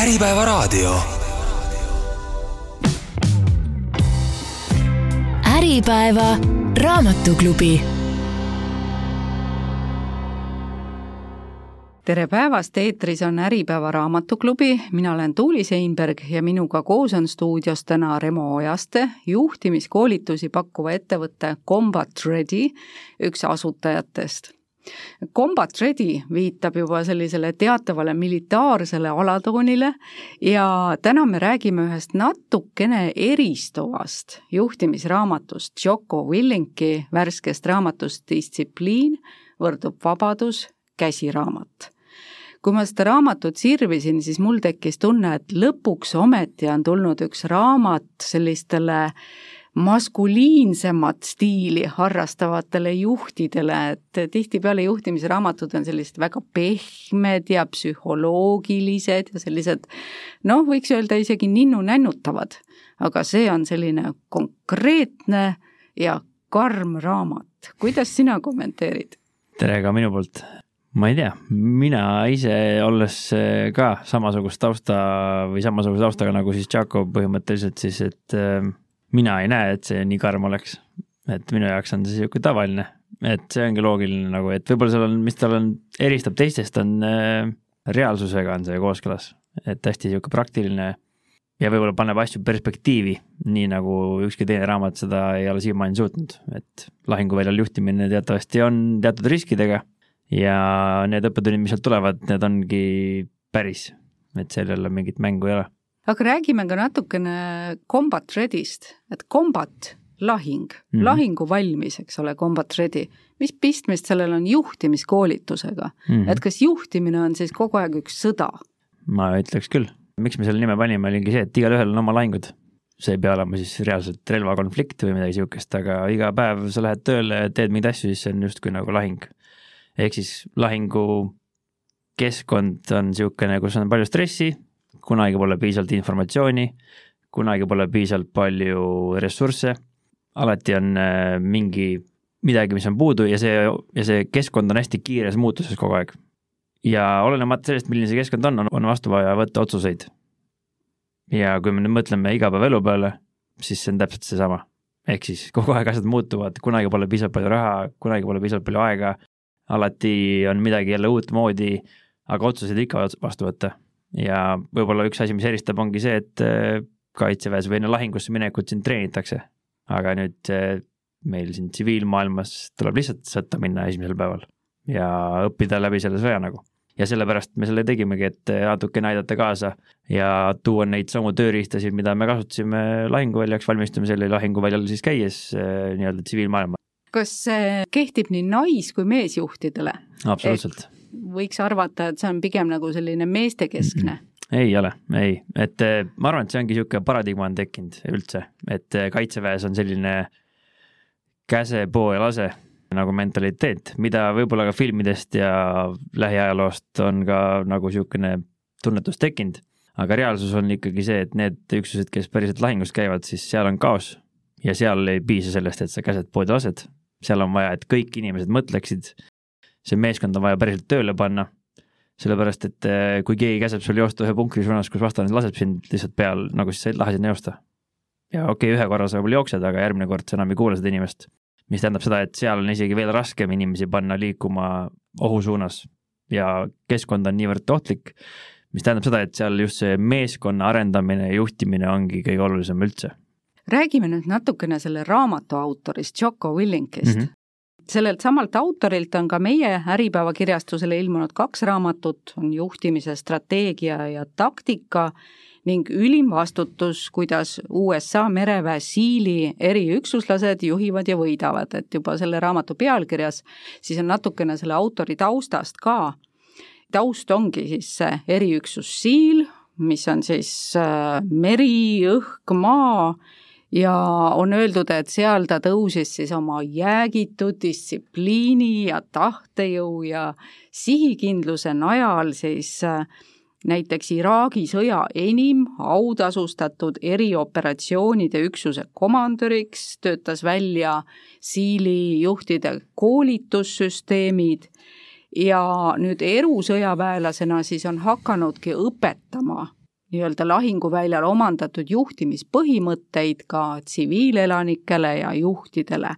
Äripäevaraadio. Äripäeva raamatuklubi. Tere päevast, eetris on Äripäeva raamatuklubi, mina olen Tuuli Seinberg ja minuga koos on stuudios täna Remo Ojaste, juhtimiskoolitusi pakkuva ettevõtte Combat Ready üks asutajatest Combat Ready viitab juba sellisele teatavale militaarsele alatoonile ja täna me räägime ühest natukene eristuvast juhtimisraamatust, Jocko Willinki värskest raamatust Distsipliin võrdub vabadus, käsiraamat. Kui ma seda raamatut sirvisin, siis mul tekkis tunne, et lõpuks ometi on tulnud üks raamat sellistele maskuliinsemat stiili harrastavatele juhtidele, et tihtipeale juhtimisraamatud on sellised väga pehmed ja psühholoogilised ja sellised noh, võiks öelda isegi ninnu-nännutavad, aga see on selline konkreetne ja karm raamat. kuidas sina kommenteerid? tere ka minu poolt. ma ei tea, mina ise olles ka samasugust tausta või samasuguse taustaga nagu siis Jaako põhimõtteliselt siis, et äh, mina ei näe, et see nii karm oleks. et minu jaoks on see sihuke tavaline, et see ongi loogiline nagu, et võib-olla seal on, mis tal on, eristab teistest, on äh, reaalsusega on see kooskõlas, et hästi sihuke praktiline ja võib-olla paneb asju perspektiivi, nii nagu ükski teine raamat seda ei ole siiamaani suutnud, et lahinguväljal juhtimine teatavasti on teatud riskidega ja need õppetunnid, mis sealt tulevad, need ongi päris, et seal jälle mingit mängu ei ole aga räägime ka natukene combat ready'st, et combat, lahing mm, -hmm. lahingu valmis, eks ole, combat ready. mis pistmist sellel on juhtimiskoolitusega mm, -hmm. et kas juhtimine on siis kogu aeg üks sõda? ma ütleks küll, miks me selle nime panime, oligi see, et igalühel on oma lahingud. see ei pea olema siis reaalselt relvakonflikt või midagi sihukest, aga iga päev sa lähed tööle teed mingeid asju, siis see on justkui nagu lahing. ehk siis lahingu keskkond on niisugune, kus on palju stressi, kunagi pole piisavalt informatsiooni, kunagi pole piisavalt palju ressursse, alati on äh, mingi midagi, mis on puudu ja see, ja see keskkond on hästi kiires muutuses kogu aeg. ja olenemata sellest, milline see keskkond on, on vastu vaja võtta otsuseid. ja kui me nüüd mõtleme igapäevaelu peale, siis see on täpselt seesama. ehk siis kogu aeg asjad muutuvad, kunagi pole piisavalt palju raha, kunagi pole piisavalt palju aega, alati on midagi jälle uutmoodi, aga otsuseid ikka vastu võtta ja võib-olla üks asi, mis eristab, ongi see, et äh, kaitseväes või enne lahingusse minekut sind treenitakse. aga nüüd äh, meil siin tsiviilmaailmas tuleb lihtsalt sõtta minna esimesel päeval ja õppida läbi selle sõja nagu. ja sellepärast me selle tegimegi, et äh, natukene aidata kaasa ja tuua neid samu tööriistasid, mida me kasutasime lahinguväljaks valmistumisel ja lahinguväljal siis käies nii-öelda tsiviilmaailma. kas see kehtib nii nais- kui meesjuhtidele? absoluutselt et võiks arvata, et see on pigem nagu selline meestekeskne. Mm. -mm. ei ole, ei, et eh, ma arvan, et see ongi niisugune paradigma on tekkinud üldse, et eh, kaitseväes on selline käse, poo ja lase nagu mentaliteet, mida võib-olla ka filmidest ja lähiajaloost on ka nagu niisugune tunnetus tekkinud, aga reaalsus on ikkagi see, et need üksused, kes päriselt lahingus käivad, siis seal on kaos. Ja seal ei piisa sellest, et sa käsed poodi lased, seal on vaja, et kõik inimesed mõtleksid see meeskond on vaja päriselt tööle panna. sellepärast, et eh, kui keegi käseb sul joosta ühe punkri suunas, kus vastane laseb sind lihtsalt peal, nagu siis sa ei lähe sinna joosta. ja okei okay,, ühe korra sa võib-olla jooksed, aga järgmine kord sa enam ei kuula seda inimest. mis tähendab seda, et seal on isegi veel raskem inimesi panna liikuma ohu suunas ja keskkond on niivõrd ohtlik, mis tähendab seda, et seal just see meeskonna arendamine ja juhtimine ongi kõige olulisem üldse räägime nüüd natukene selle raamatu autorist, Jocko Willinkist mm. -hmm sellelt samalt autorilt on ka meie Äripäeva kirjastusele ilmunud kaks raamatut, on juhtimise strateegia ja taktika ning ülim vastutus, kuidas USA mereväe siili eriüksuslased juhivad ja võidavad, et juba selle raamatu pealkirjas siis on natukene selle autori taustast ka. taust ongi siis see eriüksus siil, mis on siis äh, meri, õhk, maa ja on öeldud, et seal ta tõusis siis oma jäägitud distsipliini ja tahtejõu ja sihikindluse najal siis äh, näiteks Iraagi sõja enim autasustatud erioperatsioonide üksuse komandöriks, töötas välja siili juhtide koolitussüsteemid. Ja nüüd erusõjaväelasena siis on hakanudki õpetama nii-öelda lahinguväljal omandatud juhtimispõhimõtteid ka tsiviilelanikele ja juhtidele.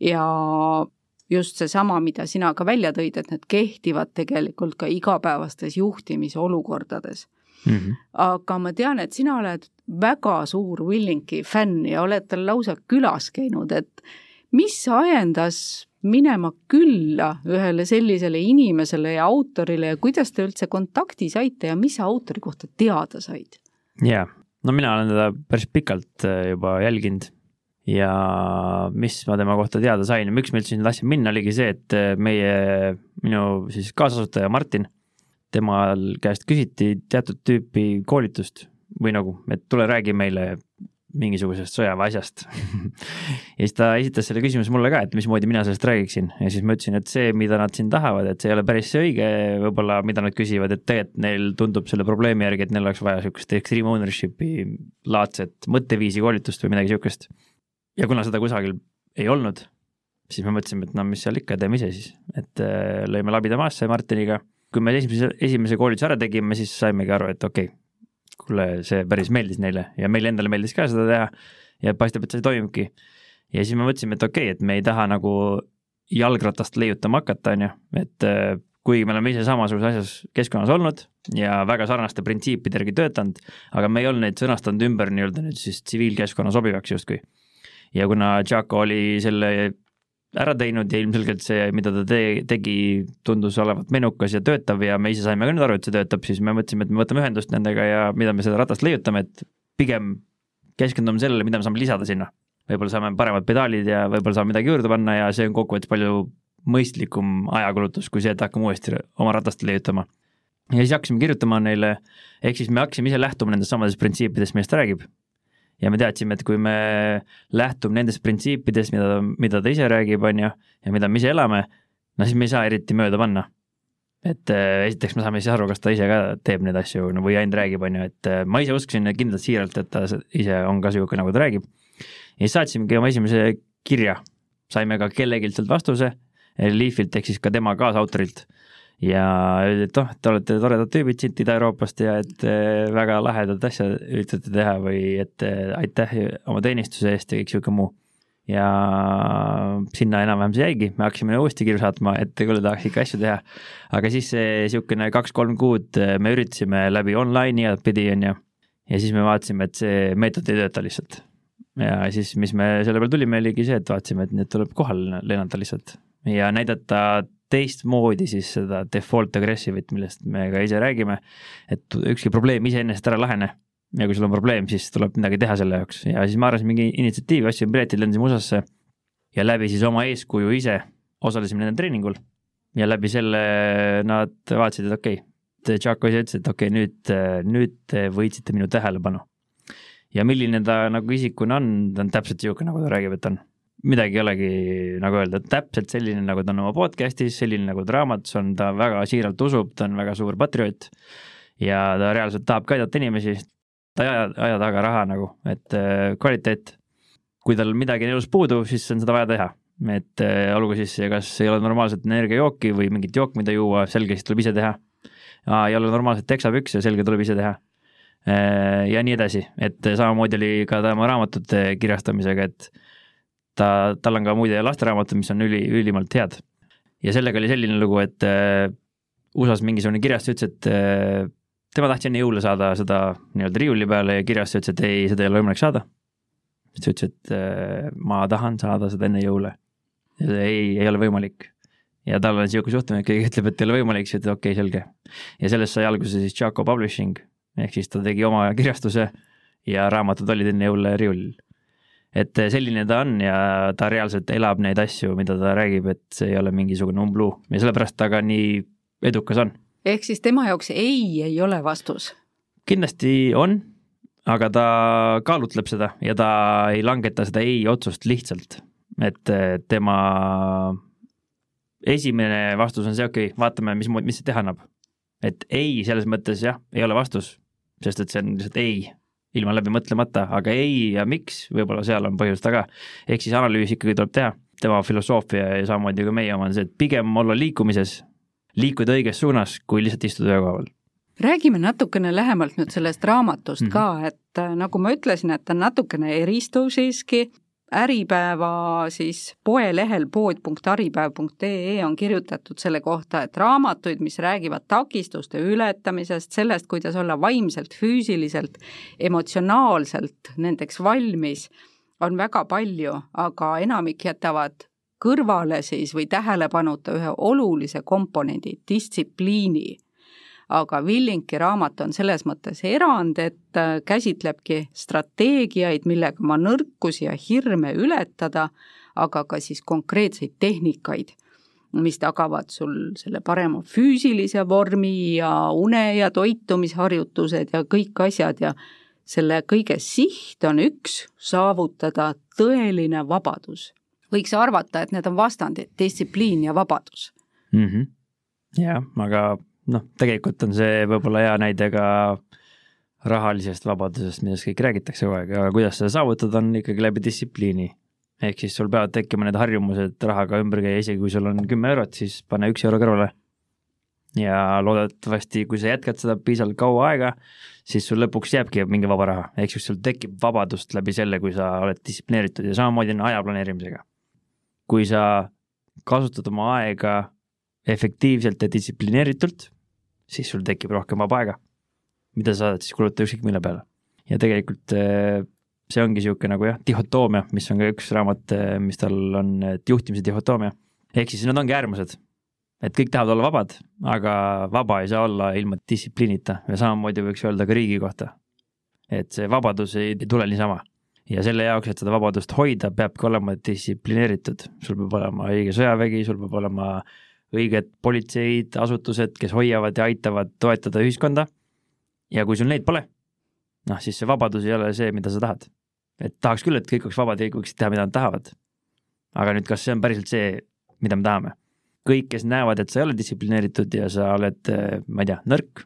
ja just seesama, mida sina ka välja tõid, et need kehtivad tegelikult ka igapäevastes juhtimisolukordades mm. -hmm. aga ma tean, et sina oled väga suur Willingi fänn ja oled tal lausa külas käinud, et mis ajendas minema külla ühele sellisele inimesele ja autorile ja kuidas te üldse kontakti saite ja mis sa autori kohta teada said? jaa, no mina olen teda päris pikalt äh, juba jälginud ja mis ma tema kohta teada sain ja miks ma üldse sinna tahtsin minna, oligi see, et äh, meie, minu siis kaasasutaja Martin, temal käest küsiti teatud tüüpi koolitust või nagu, et tule räägi meile mingisugusest sõjaväeasjast ja siis ta esitas selle küsimuse mulle ka, et mismoodi mina sellest räägiksin ja siis ma ütlesin, et see, mida nad siin tahavad, et see ei ole päris see õige võib-olla, mida nad küsivad, et tegelikult neil tundub selle probleemi järgi, et neil oleks vaja niisugust extreme ownership'i laadset mõtteviisi koolitust või midagi niisugust. ja kuna seda kusagil ei olnud, siis me mõtlesime, et no mis seal ikka, teeme ise siis, et äh, lõime labida maasse Martiniga. kui me esimese, esimese koolituse ära tegime, siis saimegi aru, et okei okay,, kuule, see päris meeldis neile ja meile endale meeldis ka seda teha ja paistab, et see toimibki. ja siis me mõtlesime, et okei okay,, et me ei taha nagu jalgratast leiutama hakata, on ju, et äh, kuigi me oleme ise samasuguses asjas keskkonnas olnud ja väga sarnaste printsiipide järgi töötanud, aga me ei olnud neid sõnastanud ümber nii-öelda nüüd siis tsiviilkeskkonna sobivaks justkui. ja kuna Jaco oli selle ära teinud ja ilmselgelt see, mida ta te-, tegi, tundus olevat menukas ja töötav ja me ise saime ka nüüd aru, et see töötab, siis me mõtlesime, et me võtame ühendust nendega ja mida me seda ratast leiutame, et pigem keskendume sellele, mida me saame lisada sinna. võib-olla saame paremad pedaalid ja võib-olla saame midagi juurde panna ja see on kokkuvõttes palju mõistlikum ajakulutus, kui see, et hakkame uuesti oma ratast leiutama. ja siis hakkasime kirjutama neile, ehk siis me hakkasime ise lähtuma nendest samadest printsiipidest, millest ta räägib ja me teadsime, et kui me lähtume nendest printsiipidest, mida, mida ta ise räägib, on ju, ja mida me ise elame, no siis me ei saa eriti mööda panna. et äh, esiteks me saame siis aru, kas ta ise ka teeb neid asju no, või ainult räägib, on ju, et äh, ma ise uskusin kindlalt siiralt, et ta ise on ka niisugune, nagu ta räägib. ja siis saatsimegi oma esimese kirja, saime ka kellelgi sealt vastuse, Leafilt ehk siis ka tema kaasautorilt ja öeldi, et noh, te olete toredad tüübid siit Ida-Euroopast ja et eh, väga lahedat asja üritate teha või et eh, aitäh oma teenistuse eest ja kõik sihuke muu. ja sinna enam-vähem see jäigi, me hakkasime uuesti kirju saatma, et kuule, tahaks ikka asju teha. aga siis niisugune kaks-kolm kuud eh, me üritasime läbi online'i igatpidi, on ju, ja siis me vaatasime, et see meetod ei tööta lihtsalt. ja siis, mis me selle peale tulime, oligi see, et vaatasime, et need tuleb kohale lennata lihtsalt ja näidata teistmoodi siis seda default aggressive'it, millest me ka ise räägime, et ükski probleem iseenesest ära lahene. Ja kui sul on probleem, siis tuleb midagi teha selle jaoks. Ja siis me arvasime mingi initsiatiivi, ostsime piletid, lendasime USA-sse ja läbi siis oma eeskuju ise osalesime nende treeningul. Ja läbi selle nad vaatasid, et okei okay,, Chaco ise ütles, et okei okay,, nüüd, nüüd te võitsite minu tähelepanu. ja milline ta nagu isikuna on, ta on täpselt niisugune, nagu ta räägib, et on midagi ei olegi nagu öelda, täpselt selline, nagu ta on oma podcast'is, selline nagu ta raamatus on, ta väga siiralt usub, ta on väga suur patrioot ja ta reaalselt tahab ka aidata inimesi, ta ei aja, aja taga raha nagu, et äh, kvaliteet. kui tal midagi on elus puudu, siis on seda vaja teha, et äh, olgu siis, kas ei ole normaalset energiajooki või mingit jooki, mida juua, selge, siis tuleb ise teha. ei ole normaalset teksapükse, selge, tuleb ise teha äh, ja nii edasi, et samamoodi oli ka tema raamatute kirjastamisega, et ta, tal on ka muide lasteraamatud, mis on üli, ülimalt head. ja sellega oli selline lugu, et äh, USA-s mingisugune kirjastus ütles, et äh, tema tahtis enne jõule saada seda nii-öelda riiuli peale ja kirjastus ütles, et ei, seda ei ole võimalik saada. siis ta ütles, et äh, ma tahan saada seda enne jõule. ja see ei, ei ole võimalik. ja tal on niisugune suhtumine, et keegi ütleb, et ei ole võimalik, siis ütleb okei okay,, selge. ja sellest sai alguse siis Jaco Publishing ehk siis ta tegi oma kirjastuse ja raamatud olid enne jõule riiulil et selline ta on ja ta reaalselt elab neid asju, mida ta räägib, et see ei ole mingisugune umbluu ja sellepärast ta ka nii edukas on. ehk siis tema jaoks ei, ei ole vastus? kindlasti on, aga ta kaalutleb seda ja ta ei langeta seda ei otsust lihtsalt, et tema esimene vastus on see, okei okay,, vaatame, mis, mis see teha annab. et ei, selles mõttes jah, ei ole vastus, sest et see on lihtsalt ei ilma läbi mõtlemata, aga ei ja miks, võib-olla seal on põhjus taga. ehk siis analüüs ikkagi tuleb teha, tema filosoofia ja samamoodi ka meie oma on see, et pigem olla liikumises, liikuda õiges suunas, kui lihtsalt istuda öökoha peal. räägime natukene lähemalt nüüd sellest raamatust mm -hmm. ka, et äh, nagu ma ütlesin, et ta on natukene eristuv siiski, Äripäeva siis poelehel pood.äripäev.ee on kirjutatud selle kohta, et raamatuid, mis räägivad takistuste ületamisest, sellest, kuidas olla vaimselt, füüsiliselt, emotsionaalselt nendeks valmis, on väga palju, aga enamik jätavad kõrvale siis või tähelepanuta ühe olulise komponendi, distsipliini aga Villinki raamat on selles mõttes erand, et äh, käsitlebki strateegiaid, millega oma nõrkusi ja hirme ületada, aga ka siis konkreetseid tehnikaid, mis tagavad sul selle parema füüsilise vormi ja une- ja toitumisharjutused ja kõik asjad ja selle kõige siht on üks, saavutada tõeline vabadus. võiks arvata, et need on vastandid, distsipliin ja vabadus mm. -hmm. jah, aga noh, tegelikult on see võib-olla hea näide ka rahalisest vabadusest, millest kõik räägitakse kogu aeg, aga kuidas seda saavutada, on ikkagi läbi distsipliini. ehk siis sul peavad tekkima need harjumused rahaga ümber käia, isegi kui sul on kümme eurot, siis pane üks euro kõrvale. ja loodetavasti, kui sa jätkad seda piisavalt kaua aega, siis sul lõpuks jääbki mingi vaba raha, ehk siis sul tekib vabadust läbi selle, kui sa oled distsiplineeritud ja samamoodi on aja planeerimisega. kui sa kasutad oma aega efektiivselt ja distsiplineeritult siis sul tekib rohkem vaba aega, mida sa saad siis kulutada ükskõik mille peale. ja tegelikult eh, see ongi niisugune nagu jah, dihhotoomia, mis on ka üks raamat, eh, mis tal on, et juhtimise dihhotoomia. ehk siis nad ongi äärmused. et kõik tahavad olla vabad, aga vaba ei saa olla ilma distsipliinita ja samamoodi võiks öelda ka riigi kohta. et see vabadus ei tule niisama ja selle jaoks, et seda vabadust hoida, peabki olema distsiplineeritud, sul peab olema õige sõjavägi, sul peab olema äh, õiged politseid, asutused, kes hoiavad ja aitavad toetada ühiskonda. ja kui sul neid pole, noh, siis see vabadus ei ole see, mida sa tahad. et tahaks küll, et kõik oleks vabad ja kõik võiksid teha, mida nad tahavad. aga nüüd, kas see on päriselt see, mida me tahame? kõik, kes näevad, et sa ei ole distsiplineeritud ja sa oled, ma ei tea, nõrk,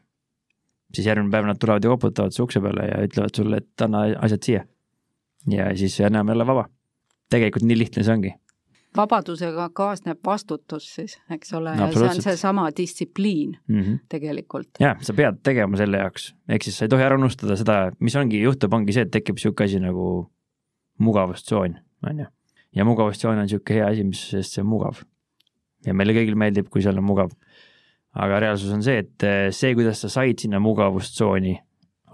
siis järgmine päev nad tulevad ja koputavad su ukse peale ja ütlevad sulle, et anna asjad siia. ja siis enam ei ole vaba. tegelikult nii lihtne see ongi vabadusega kaasneb vastutus siis, eks ole no,, see on seesama distsipliin mm -hmm. tegelikult. jah, sa pead tegema selle jaoks, ehk siis sa ei tohi ära unustada seda, mis ongi, juhtub, ongi see, et tekib niisugune asi nagu mugavustsoon, on ju. ja mugavustsoon on niisugune hea asi, mis, sest see on mugav. ja meile kõigile meeldib, kui seal on mugav. aga reaalsus on see, et eh, see, kuidas sa said sinna mugavustsooni,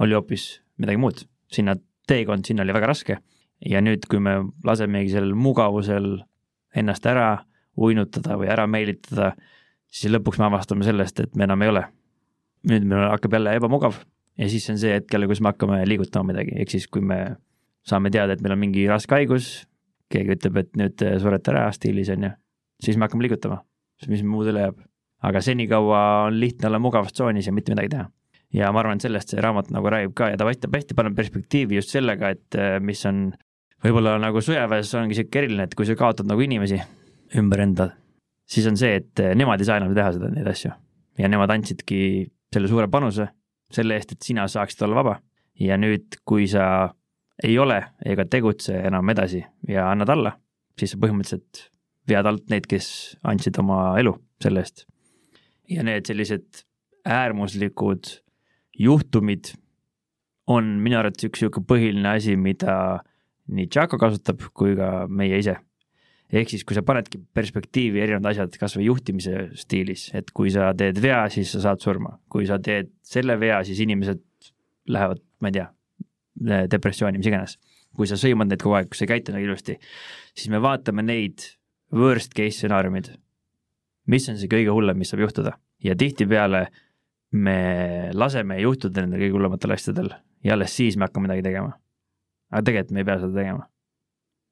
oli hoopis midagi muud. sinna, teekond sinna oli väga raske ja nüüd, kui me lasemegi sellel mugavusel ennast ära uinutada või ära meelitada, siis lõpuks me avastame sellest, et me enam ei ole. nüüd meil hakkab jälle ebamugav ja siis on see hetk jälle, kus me hakkame liigutama midagi, ehk siis kui me saame teada, et meil on mingi raske haigus, keegi ütleb, et nüüd surete ära stiilis, on ju, siis me hakkame liigutama, mis muud üle jääb. aga senikaua on lihtne olla mugavas tsoonis ja mitte midagi teha. ja ma arvan, et sellest see raamat nagu räägib ka ja ta aitab hästi panna perspektiivi just sellega, et mis on võib-olla nagu sõjaväes ongi sihuke eriline, et kui sa kaotad nagu inimesi ümber enda, siis on see, et nemad ei saa enam teha seda, neid asju. ja nemad andsidki selle suure panuse selle eest, et sina saaksid olla vaba. ja nüüd, kui sa ei ole ega tegutse enam edasi ja annad alla, siis sa põhimõtteliselt vead alt neid, kes andsid oma elu selle eest. ja need sellised äärmuslikud juhtumid on minu arvates üks niisugune põhiline asi, mida nii Tšako kasutab kui ka meie ise. ehk siis, kui sa panedki perspektiivi erinevad asjad kasvõi juhtimise stiilis, et kui sa teed vea, siis sa saad surma, kui sa teed selle vea, siis inimesed lähevad, ma ei tea, depressiooni, mis iganes. kui sa sõimad neid kogu aeg, kui sa ei käitu nagu ilusti, siis me vaatame neid worst case stsenaariumid. mis on see kõige hullem, mis saab juhtuda ja tihtipeale me laseme juhtuda nendel kõige hullematel asjadel ja alles siis me hakkame midagi tegema aga tegelikult me ei pea seda tegema.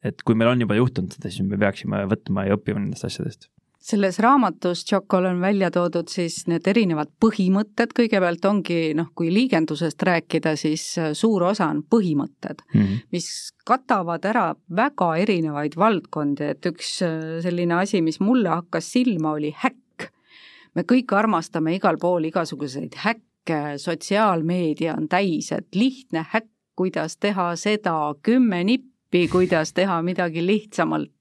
et kui meil on juba juhtunud seda, siis me peaksime võtma ja õppima nendest asjadest selles raamatus Tšokol on välja toodud siis need erinevad põhimõtted, kõigepealt ongi noh, kui liigendusest rääkida, siis äh, suur osa on põhimõtted mm, -hmm. mis katavad ära väga erinevaid valdkondi, et üks äh, selline asi, mis mulle hakkas silma, oli häkk. me kõik armastame igal pool igasuguseid häkke, sotsiaalmeedia on täis, et lihtne häkk kuidas teha seda, kümme nippi, kuidas teha midagi lihtsamalt.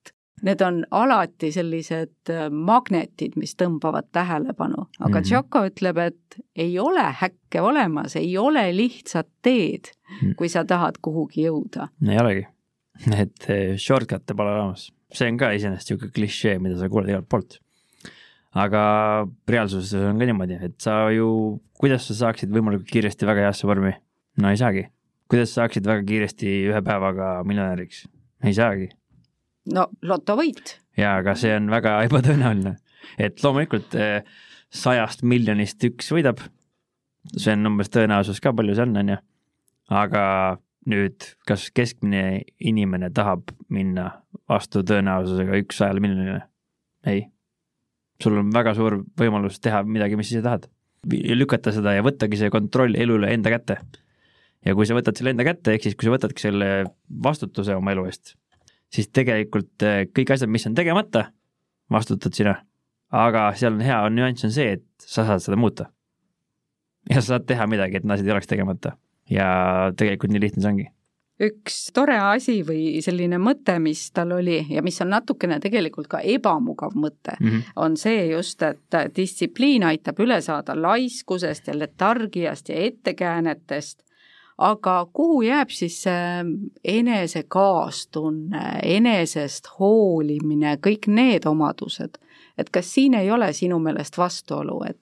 need on alati sellised äh, magnetid, mis tõmbavad tähelepanu, aga mm -hmm. Tšoko ütleb, et ei ole häkke olemas, ei ole lihtsat teed, mhm. kui sa tahad kuhugi jõuda. ei olegi, et äh, shortcut'e pole olemas, see on ka iseenesest niisugune klišee, mida sa kuuled igalt poolt aga reaalsuses on ka niimoodi, et sa ju, kuidas sa saaksid võimalikult kiiresti väga heasse vormi? no ei saagi. Kuidas sa saaksid väga kiiresti ühe päevaga miljonäriks? ei saagi no lotovõit. jaa, aga see on väga ebatõenäoline, et loomulikult eh, sajast miljonist üks võidab. see on umbes tõenäosus ka, palju see on, on ju. aga nüüd, kas keskmine inimene tahab minna vastu tõenäosusega üks sajale miljonile? ei. sul on väga suur võimalus teha midagi, mis ise tahad. lükata seda ja võttagi see kontroll elule enda kätte. Ja kui sa võtad selle enda kätte, ehk siis kui sa võtadki selle vastutuse oma elu eest siis tegelikult äh, kõik asjad, mis on tegemata, vastutad sina. aga seal on hea nüanss on see, et sa saad seda muuta. ja sa saad teha midagi, et need asjad ei oleks tegemata. ja tegelikult nii lihtne see ongi üks tore asi või selline mõte, mis tal oli ja mis on natukene tegelikult ka ebamugav mõte mm, -hmm. on see just, et distsipliin aitab üle saada laiskusest ja letargiast ja ettekäänetest aga kuhu jääb siis see enese kaastunne, enesest hoolimine, kõik need omadused? et kas siin ei ole sinu meelest vastuolu, et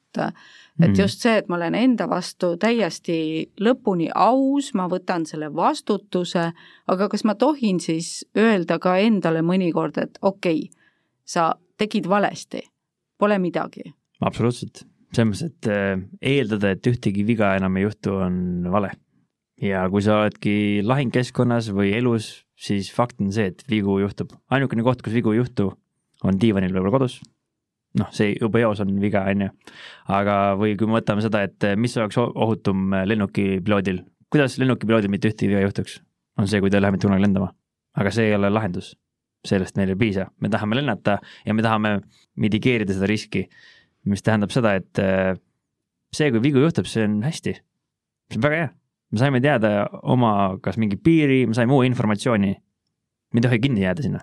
et mm. just see, et ma olen enda vastu täiesti lõpuni aus, ma võtan selle vastutuse, aga kas ma tohin siis öelda ka endale mõnikord, et okei okay,, sa tegid valesti, pole midagi? absoluutselt, selles mõttes, et äh, eeldada, et ühtegi viga enam ei juhtu, on vale ja kui sa oledki lahingkeskkonnas või elus, siis fakt on see, et vigu juhtub. ainukene koht, kus vigu ei juhtu, on diivanil võib-olla kodus. noh, see juba eos on viga, on ju. aga, või kui me võtame seda, et mis oleks ohutum lennukipiloodil, kuidas lennukipiloodil mitte ühtegi viga juhtuks, on see, kui ta ei lähe mitte kunagi lendama. aga see ei ole lahendus. sellest meil ei piisa, me tahame lennata ja me tahame mitigeerida seda riski, mis tähendab seda, et see, kui vigu juhtub, see on hästi. see on väga hea me saime teada oma kas mingi piiri, me saime uue informatsiooni. me ei tohi kinni jääda sinna.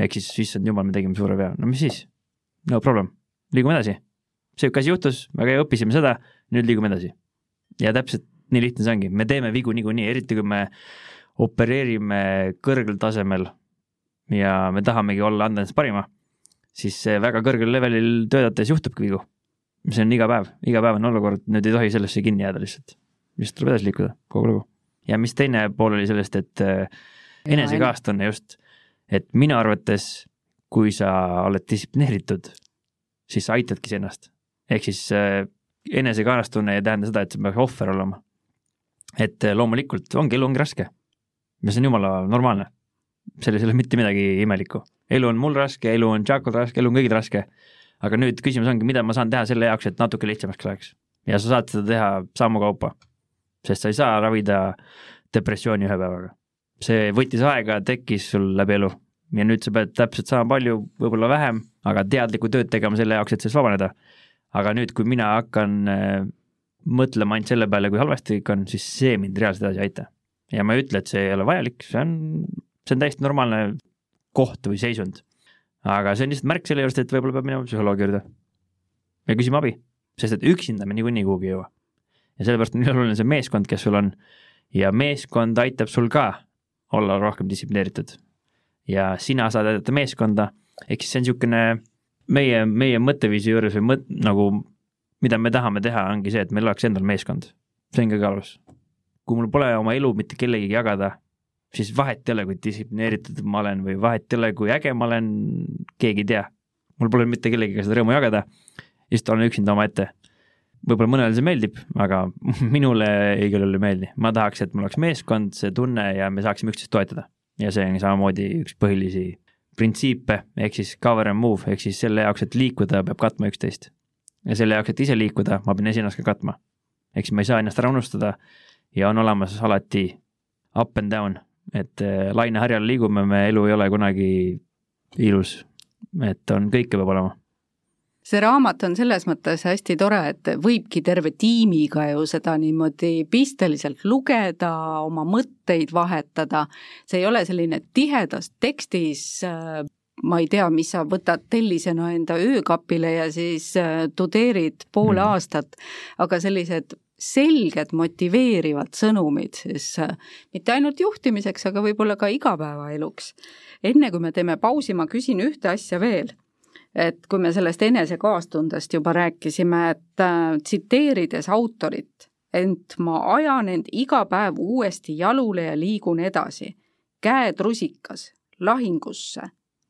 ehk siis, issand jumal, me tegime suure vea, no mis siis? no problem, liigume edasi. sihuke asi juhtus, hea, õppisime seda, nüüd liigume edasi. ja täpselt nii lihtne see ongi, me teeme vigu niikuinii, eriti kui me opereerime kõrgel tasemel ja me tahamegi olla, anda endast parima, siis väga kõrgel levelil töötades juhtubki vigu. see on iga päev, igapäevane olukord, nüüd ei tohi sellesse kinni jääda lihtsalt vist tuleb edasi liikuda, kogu lugu. ja mis teine pool oli sellest, et äh, enesekaastunne just, et minu arvates, kui sa oled distsiplineeritud, siis sa aitadki iseennast. ehk siis äh, enesekaastunne ei tähenda seda, et sa peaks ohver olema. et äh, loomulikult ongi, elu ongi raske. ja see on jumala normaalne. selles ei ole mitte midagi imelikku. elu on mul raske, elu on Jaakol raske, elu on kõigil raske. aga nüüd küsimus ongi, mida ma saan teha selle jaoks, et natuke lihtsamaks läheks. ja sa saad seda teha sammu kaupa sest sa ei saa ravida depressiooni ühe päevaga. see võttis aega, tekkis sul läbi elu ja nüüd sa pead täpselt sama palju, võib-olla vähem, aga teadlikku tööd tegema selle jaoks, et sellest vabaneda. aga nüüd, kui mina hakkan äh, mõtlema ainult selle peale, kui halvasti kõik on, siis see mind reaalselt edasi ei aita. ja ma ei ütle, et see ei ole vajalik, see on, see on täiesti normaalne koht või seisund. aga see on lihtsalt märk selle juurest, et võib-olla peab minema psühholoogi juurde ja küsima abi, sest et üksinda me niikuinii kuhugi ei jõua ja sellepärast on nii oluline see meeskond, kes sul on. ja meeskond aitab sul ka olla rohkem distsiplineeritud. ja sina saad aidata meeskonda, ehk siis see on niisugune meie, meie mõtteviisi juures või mõt-, nagu mida me tahame teha, ongi see, et meil oleks endal meeskond. see on kõige alus. kui mul pole oma elu mitte kellegagi jagada, siis vahet ei ole, kui distsiplineeritud ma olen või vahet ei ole, kui äge ma olen, keegi ei tea. mul pole mitte kellegagi seda rõõmu jagada, lihtsalt olen üksinda omaette võib-olla mõnele see meeldib, aga minule ei küll ei meeldi. ma tahaks, et mul oleks meeskond, see tunne ja me saaksime üksteist toetada. ja see on samamoodi üks põhilisi printsiipe, ehk siis cover and move, ehk siis selle jaoks, et liikuda, peab katma üksteist. ja selle jaoks, et ise liikuda, ma pean esinnast ka katma. ehk siis ma ei saa ennast ära unustada ja on olemas alati up and down, et äh, laineharjal liigume me, elu ei ole kunagi ilus. et on, kõike peab olema see raamat on selles mõttes hästi tore, et võibki terve tiimiga ju seda niimoodi pisteliselt lugeda, oma mõtteid vahetada, see ei ole selline tihedas tekstis äh, ma ei tea, mis sa võtad tellisena enda öökapile ja siis äh, tudeerid pool mm. aastat, aga sellised selged motiveerivad sõnumid siis äh, mitte ainult juhtimiseks, aga võib-olla ka igapäevaeluks. enne kui me teeme pausi, ma küsin ühte asja veel. Et kui me sellest enese kaastundest juba rääkisime, et äh, tsiteerides autorit, ent ma ajan end iga päev uuesti jalule ja liigun edasi, käed rusikas, lahingusse,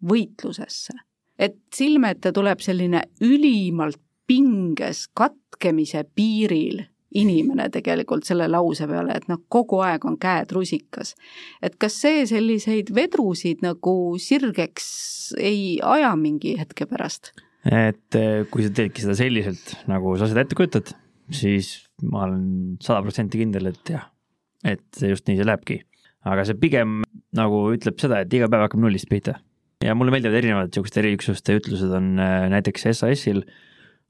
võitlusesse. et silme ette tuleb selline ülimalt pinges katkemise piiril inimene tegelikult selle lause peale, et noh, kogu aeg on käed rusikas. et kas see selliseid vedrusid nagu sirgeks ei aja mingi hetke pärast? et eh, kui sa teedki seda selliselt, nagu sa seda ette kujutad, siis ma olen sada protsenti kindel, et jah, et just nii see lähebki. aga see pigem nagu ütleb seda, et iga päev hakkab nullist pihta. ja mulle meeldivad erinevad niisugused eriüksuste ütlused on eh, näiteks SAS-il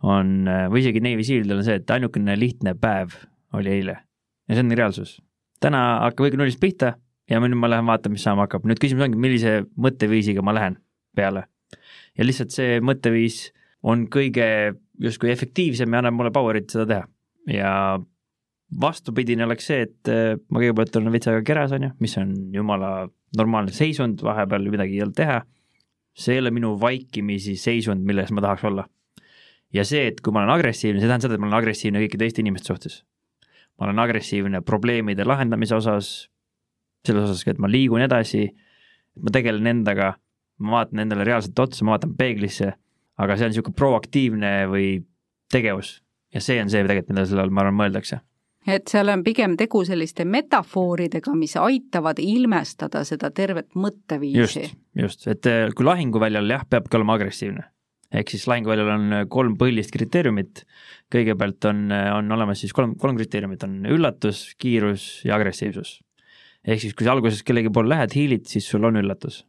on, või isegi Navy Sealidel on see, et ainukene lihtne päev oli eile ja see on reaalsus. täna hakkab õige nullist pihta ja nüüd ma lähen vaatan, mis saama hakkab, nüüd küsimus ongi, millise mõtteviisiga ma lähen peale. ja lihtsalt see mõtteviis on kõige justkui efektiivsem ja annab mulle power'it seda teha ja vastupidine oleks see, et äh, ma kõigepealt olen veits aega keras, on ju, mis on jumala normaalne seisund, vahepeal midagi ei olnud teha. see ei ole minu vaikimisi seisund, milles ma tahaks olla ja see, et kui ma olen agressiivne, see tähendab seda, et ma olen agressiivne kõikide teiste inimeste suhtes. ma olen agressiivne probleemide lahendamise osas, selles osas, et ma liigun edasi, ma tegelen endaga, ma vaatan endale reaalselt otsa, ma vaatan peeglisse, aga see on niisugune proaktiivne või tegevus ja see on see tegelikult, mida selle all, ma arvan, mõeldakse et seal on pigem tegu selliste metafooridega, mis aitavad ilmestada seda tervet mõtteviisi. just, just, et eh, kui lahinguväljal jah, peabki olema agressiivne ehk siis lahinguväljal on äh, kolm põhilist kriteeriumit. kõigepealt on, äh, on olemas siis kolm, kolm kriteeriumit on üllatus, kiirus ja agressiivsus. ehk siis, kui sa alguses kellegi poole lähed, hiilid, siis sul on üllatus.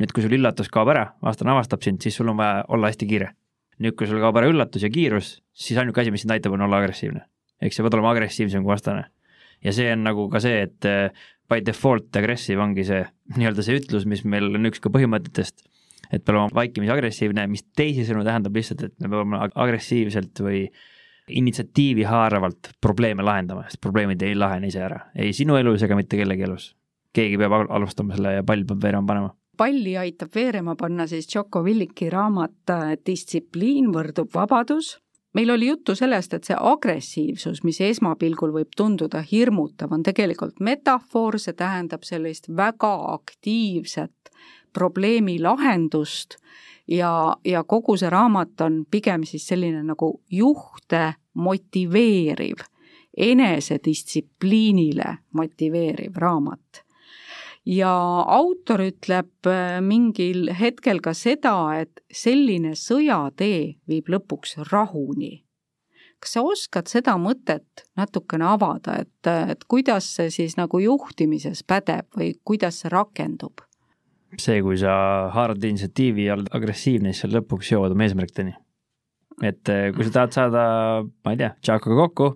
nüüd, kui sul üllatus kaob ära, vastane avastab sind, siis sul on vaja olla hästi kiire. nüüd, kui sul kaob ära üllatus ja kiirus, siis ainuke asi, mis sind aitab, on olla agressiivne. ehk sa pead olema agressiivsem kui vastane. ja see on nagu ka see, et äh, by default aggressive ongi see nii-öelda see ütlus, mis meil on üks ka põhimõtetest et peab olema vaikimisi agressiivne, mis teisisõnu tähendab lihtsalt, et me peame agressiivselt või initsiatiivi haaravalt probleeme lahendama, sest probleemid ei lahene ise ära, ei sinu elus ega mitte kellegi elus. keegi peab alustama selle ja pall peab veerema panema palli aitab veerema panna siis Jocko Williki raamat Distsipliin võrdub vabadus. meil oli juttu sellest, et see agressiivsus, mis esmapilgul võib tunduda hirmutav, on tegelikult metafoor, see tähendab sellist väga aktiivset probleemi lahendust ja, ja kogu see raamat on pigem siis selline nagu juhte motiveeriv, enesedistsipliinile motiveeriv raamat. ja autor ütleb äh, mingil hetkel ka seda, et selline sõjatee viib lõpuks rahuni kas sa oskad seda mõtet natukene avada, et, et kuidas see siis nagu juhtimises pädeb või kuidas see rakendub? See, kui sa haarad initsiatiivi ja oled agressiivne, siis sa lõpuks jõuad oma eesmärkideni. et eh, kui sa tahad saada, ma ei tea, Tšakoga kokku,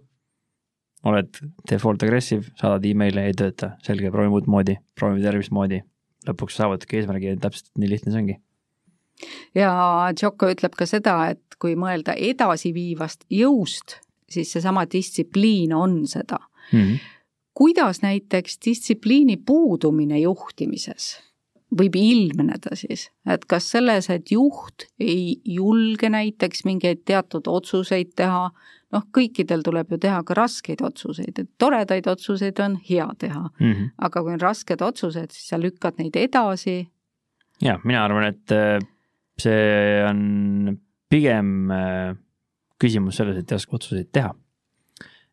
oled default agressive, saadad emaili, ei tööta, selge, proovi muud moodi, proovi tervist moodi, lõpuks saavutadki eesmärgi ja täpselt nii lihtne see ongi ja Tšoko ütleb ka seda, et kui mõelda edasiviivast jõust, siis seesama distsipliin on seda mm. -hmm. kuidas näiteks distsipliini puudumine juhtimises võib ilmneda siis, et kas selles, et juht ei julge näiteks mingeid teatud otsuseid teha, noh, kõikidel tuleb ju teha ka raskeid otsuseid, et toredaid otsuseid on hea teha mm, -hmm. aga kui on rasked otsused, siis sa lükkad neid edasi. ja mina arvan, et äh, see on pigem äh, küsimus selles, et ei oska otsuseid teha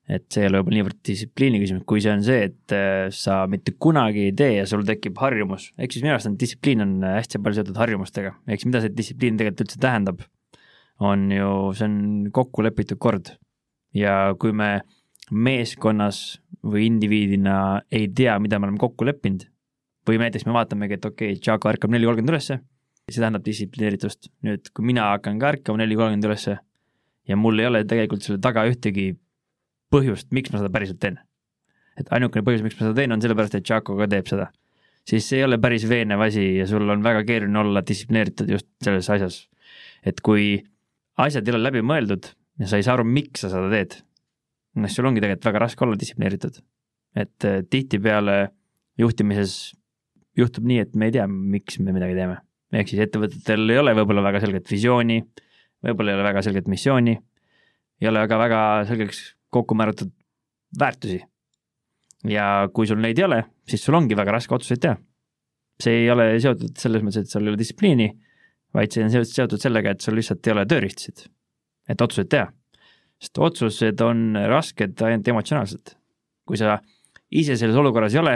et see ei ole võib-olla niivõrd distsipliini küsimus, kui see on see, et äh, sa mitte kunagi ei tee ja sul tekib harjumus, ehk siis minu arust on distsipliin on äh, hästi palju seotud harjumustega, ehk siis mida see distsipliin tegelikult üldse tähendab, on ju, see on kokku lepitud kord. ja kui me meeskonnas või indiviidina ei tea, mida me oleme kokku leppinud, või näiteks me vaatamegi, et okei okay,, Tšako ärkab neli kolmkümmend ülesse, see tähendab distsiplineeritust. nüüd, kui mina hakkan ka ärkama neli kolmkümmend ülesse ja mul ei ole tegelikult selle taga ühtegi põhjust, miks ma seda päriselt teen. et ainukene põhjus, miks ma seda teen, on sellepärast, et Tšako ka teeb seda. siis see ei ole päris veenev asi ja sul on väga keeruline olla distsiplineeritud just selles asjas. et kui asjad ei ole läbi mõeldud ja sa ei saa aru, miks sa seda teed, noh, sul ongi tegelikult väga raske olla distsiplineeritud. et äh, tihtipeale juhtimises juhtub nii, et me ei tea, miks me midagi teeme. ehk siis ettevõtetel ei ole võib-olla väga selget visiooni, võib-olla ei ole väga selget missiooni, ei ole väga, väga selgeks kokku määratud väärtusi. ja kui sul neid ei ole, siis sul ongi väga raske otsuseid teha. see ei ole seotud selles mõttes, et sul ei ole distsipliini, vaid see on seotud sellega, et sul lihtsalt ei ole tööriistasid, et otsuseid teha. sest otsused on rasked ainult emotsionaalselt. kui sa ise selles olukorras ei ole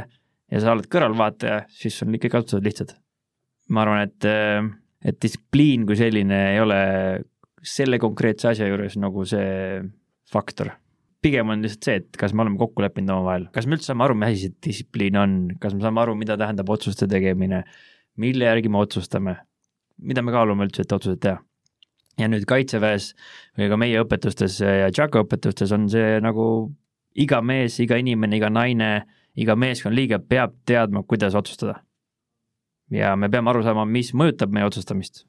ja sa oled kõrvalvaataja, siis on ikkagi otsused lihtsad. ma arvan, et, et distsipliin kui selline ei ole selle konkreetse asja juures nagu see faktor. Pigem on lihtsalt see, et kas me oleme kokku leppinud omavahel, kas me üldse saame aru, mis asi see distsipliin on, kas me saame aru, mida tähendab otsuste tegemine, mille järgi me otsustame, mida me kaalume üldse, et otsuseid teha ja nüüd Kaitseväes või ka meie õpetustes ja Jaco õpetustes on see nagu iga mees, iga inimene, iga naine, iga meeskonnaliige peab teadma, kuidas otsustada. ja me peame aru saama, mis mõjutab meie otsustamist.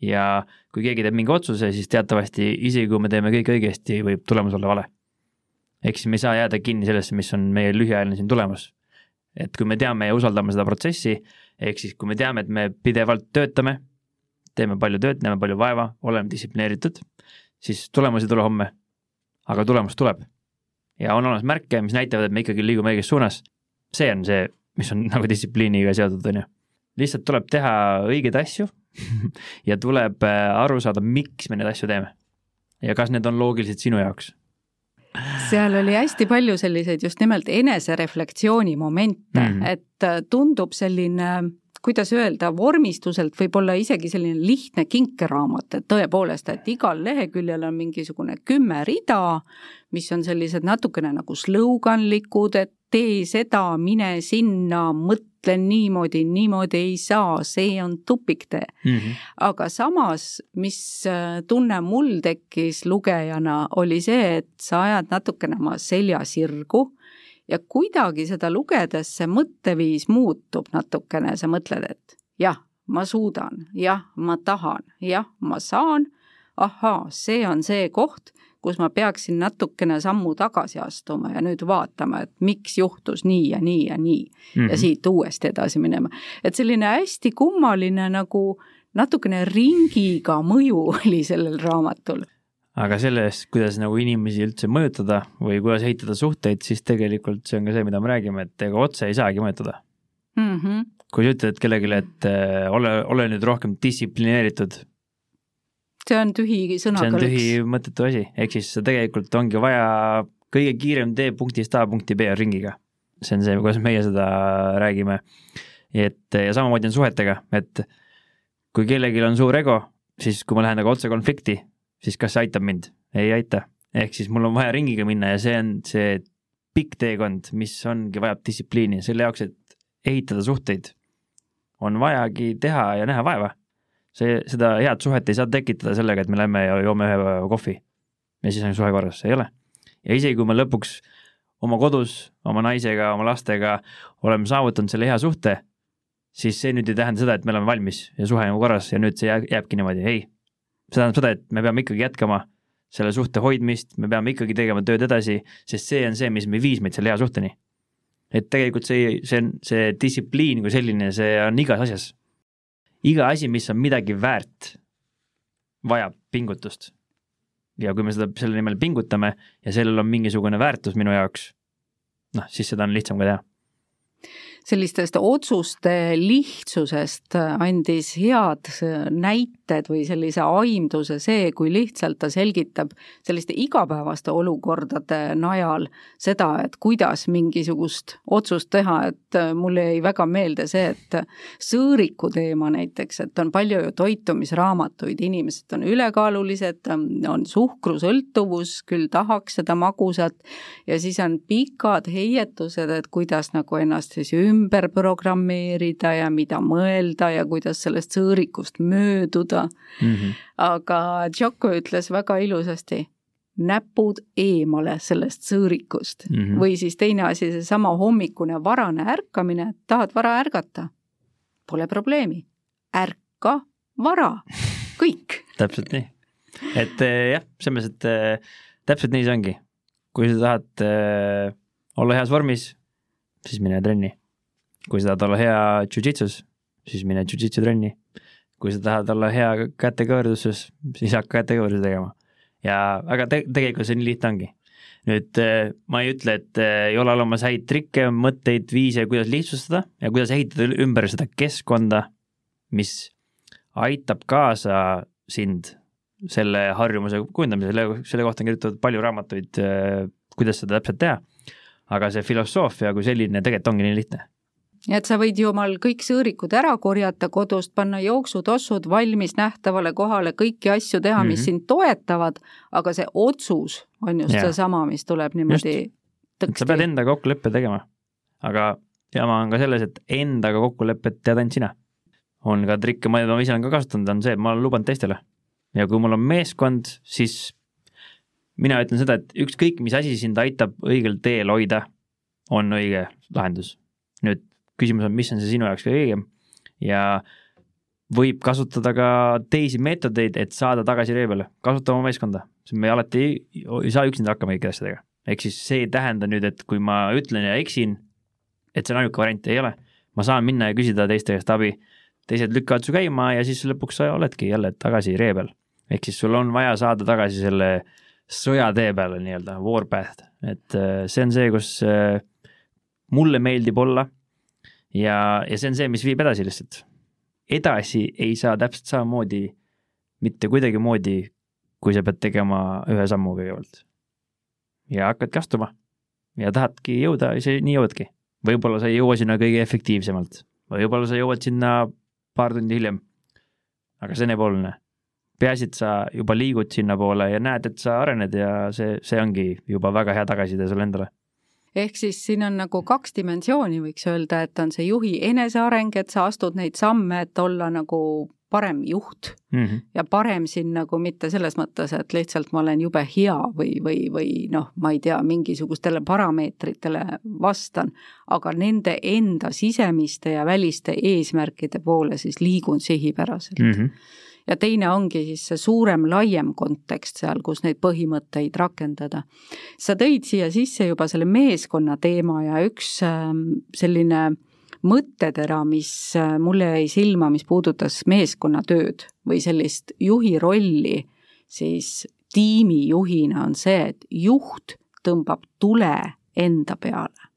ja kui keegi teeb mingi otsuse, siis teatavasti isegi kui me teeme kõik õigesti, võib tulemus olla vale. Ehk siis me ei saa jääda kinni sellesse, mis on meie lühiajaline siin tulemus. et kui me teame ja usaldame seda protsessi, ehk siis kui me teame, et me pidevalt töötame teeme palju tööd, näeme palju vaeva, oleme distsiplineeritud, siis tulemus ei tule homme. aga tulemus tuleb. ja on olemas märke, mis näitavad, et me ikkagi liigume õiges suunas. see on see, mis on nagu distsipliiniga seotud, on ju. lihtsalt tuleb teha õigeid asju ja tuleb äh, aru saada, miks me neid asju teeme. ja kas need on loogilised sinu jaoks seal oli hästi palju selliseid just nimelt enesereflektsiooni momente mm, -hmm. et äh, tundub selline kuidas öelda, vormistuselt võib-olla isegi selline lihtne kinkeraamat, et tõepoolest, et igal leheküljel on mingisugune kümme rida, mis on sellised natukene nagu slõuganlikud, et tee seda, mine sinna, mõtle niimoodi, niimoodi ei saa, see on tupiktee mm. -hmm. aga samas, mis äh, tunne mul tekkis lugejana, oli see, et sa ajad natukene oma selja sirgu ja kuidagi seda lugedes see mõtteviis muutub natukene, sa mõtled, et jah, ma suudan, jah, ma tahan, jah, ma saan, ahaa, see on see koht, kus ma peaksin natukene sammu tagasi astuma ja nüüd vaatama, et miks juhtus nii ja nii ja nii mm -hmm. ja mhm. siit uuesti edasi minema. et selline hästi kummaline nagu natukene ringiga mõju oli sellel raamatul aga sellest, kuidas nagu inimesi üldse mõjutada või kuidas ehitada suhteid, siis tegelikult see on ka see, mida me räägime, et ega otse ei saagi mõjutada mm. -hmm. kui sa ütled kellelegi, et äh, ole, ole nüüd rohkem distsiplineeritud. See on tühi sõnakõlks. see on tühi mõttetu asi, ehk siis tegelikult ongi vaja kõige kiirem tee punktist A punkti B ringiga. see on see, kuidas meie seda räägime. et ja samamoodi on suhetega, et kui kellelgi on suur ego, siis kui ma lähen nagu otse konflikti, siis kas see aitab mind? ei aita. ehk siis mul on vaja ringiga minna ja see on see pikk teekond, mis ongi, vajab distsipliini, selle jaoks, et ehitada suhteid, on vajagi teha ja näha vaeva. See, seda head suhet ei saa tekitada sellega, et me lähme ja joome ühe kohvi ja siis on suhe korras, ei ole. ja isegi, kui me lõpuks oma kodus, oma naisega, oma lastega oleme saavutanud selle hea suhte, siis see nüüd ei tähenda seda, et me oleme valmis ja suhe on korras ja nüüd see jääbki niimoodi, ei see tähendab seda, et me peame ikkagi jätkama selle suhte hoidmist, me peame ikkagi tegema tööd edasi, sest see on see, mis viis meid selle hea suhteni. et tegelikult see, see on, see distsipliin kui selline, see on igas asjas. Iga asi, mis on midagi väärt, vajab pingutust. ja kui me seda, selle nimel pingutame ja sellel on mingisugune väärtus minu jaoks, noh, siis seda on lihtsam ka teha sellistest otsuste lihtsusest andis head näited või sellise aimduse see, kui lihtsalt ta selgitab selliste igapäevaste olukordade najal seda, et kuidas mingisugust otsust teha, et mulle jäi väga meelde see, et sõõriku teema näiteks, et on palju ju toitumisraamatuid, inimesed on ülekaalulised, on suhkrusõltuvus, küll tahaks seda magusat ja siis on pikad heietused, et kuidas nagu ennast siis ümber programmeerida ja mida mõelda ja kuidas sellest sõõrikust mööduda mm. -hmm. aga Jocko ütles väga ilusasti, näpud eemale sellest sõõrikust mm. -hmm. või siis teine asi, seesama hommikune varane ärkamine, tahad vara ärgata? Pole probleemi, ärka vara, kõik. täpselt nii. et eh, jah, selles mõttes, et eh, täpselt nii see ongi. kui sa tahad eh, olla heas vormis, siis mine trenni. kui sa tahad olla hea jujitsus, siis mine jujitsu trenni. Kui sa tahad olla hea kätekõverduses, siis hakka kätekõverdusi tegema. ja aga te tegelikult see nii lihtne ongi. nüüd eh, ma ei ütle, et eh, ei ole olemas häid trikke, mõtteid, viise, kuidas lihtsustada ja kuidas ehitada ümber seda keskkonda, mis aitab kaasa sind selle harjumuse kujundamisel, selle, selle kohta on kirjutatud palju raamatuid, kuidas seda täpselt teha. aga see filosoofia kui selline tegelikult ongi nii lihtne. Ja et sa võid ju omal kõik sõõrikud ära korjata kodust, panna jooksutossud valmis nähtavale kohale, kõiki asju teha mm, -hmm. mis sind toetavad, aga see otsus on just seesama, mis tuleb niimoodi et sa pead endaga kokkuleppe tegema. aga jama on ka selles, et endaga kokkulepet tead ainult sina. on ka trikke, ma ise olen ka kasutanud, on see, et ma olen lubanud teistele. ja kui mul on meeskond, siis mina ütlen seda, et ükskõik, mis asi sind aitab õigel teel hoida, on õige lahendus. nüüd küsimus on, mis on see sinu jaoks kõige õigem ja võib kasutada ka teisi meetodeid, et saada tagasi ree peale, kasuta oma meeskonda, sest me alati ei, ei saa üksinda hakkama kõikide asjadega. ehk siis see ei tähenda nüüd, et kui ma ütlen ja eksin, et see on ainuke variant, ei ole. ma saan minna ja küsida teiste käest abi, teised lükkavad su käima ja siis lõpuks sa oledki jälle tagasi ree peal. ehk siis sul on vaja saada tagasi selle sõjatee peale nii-öelda, warpath, et äh, see on see, kus äh, mulle meeldib olla ja, ja see on see, mis viib edasi lihtsalt. edasi ei saa täpselt samamoodi, mitte kuidagimoodi, kui sa pead tegema ühe sammu kõigepealt. ja hakkadki astuma ja tahadki jõuda, sa nii jõuadki. võib-olla sa ei jõua sinna kõige efektiivsemalt, võib-olla sa jõuad sinna paar tundi hiljem. aga see on ebaoluline. peaasi, et sa juba liigud sinnapoole ja näed, et sa arened ja see, see ongi juba väga hea tagasiside sulle endale ehk siis siin on nagu kaks dimensiooni, võiks öelda, et on see juhi eneseareng, et sa astud neid samme, et olla nagu parem juht mm. -hmm. ja parem siin nagu mitte selles mõttes, et lihtsalt ma olen jube hea või, või, või noh, ma ei tea, mingisugustele parameetritele vastan, aga nende enda sisemiste ja väliste eesmärkide poole siis liigun sihipäraselt Mm -hmm. Ja teine ongi siis see suurem, laiem kontekst seal, kus neid põhimõtteid rakendada. sa tõid siia sisse juba selle meeskonna teema ja üks ähm, selline mõttetera, mis äh, mulle jäi silma, mis puudutas meeskonnatööd või sellist juhi rolli, siis tiimijuhina on see, et juht tõmbab tule enda peale.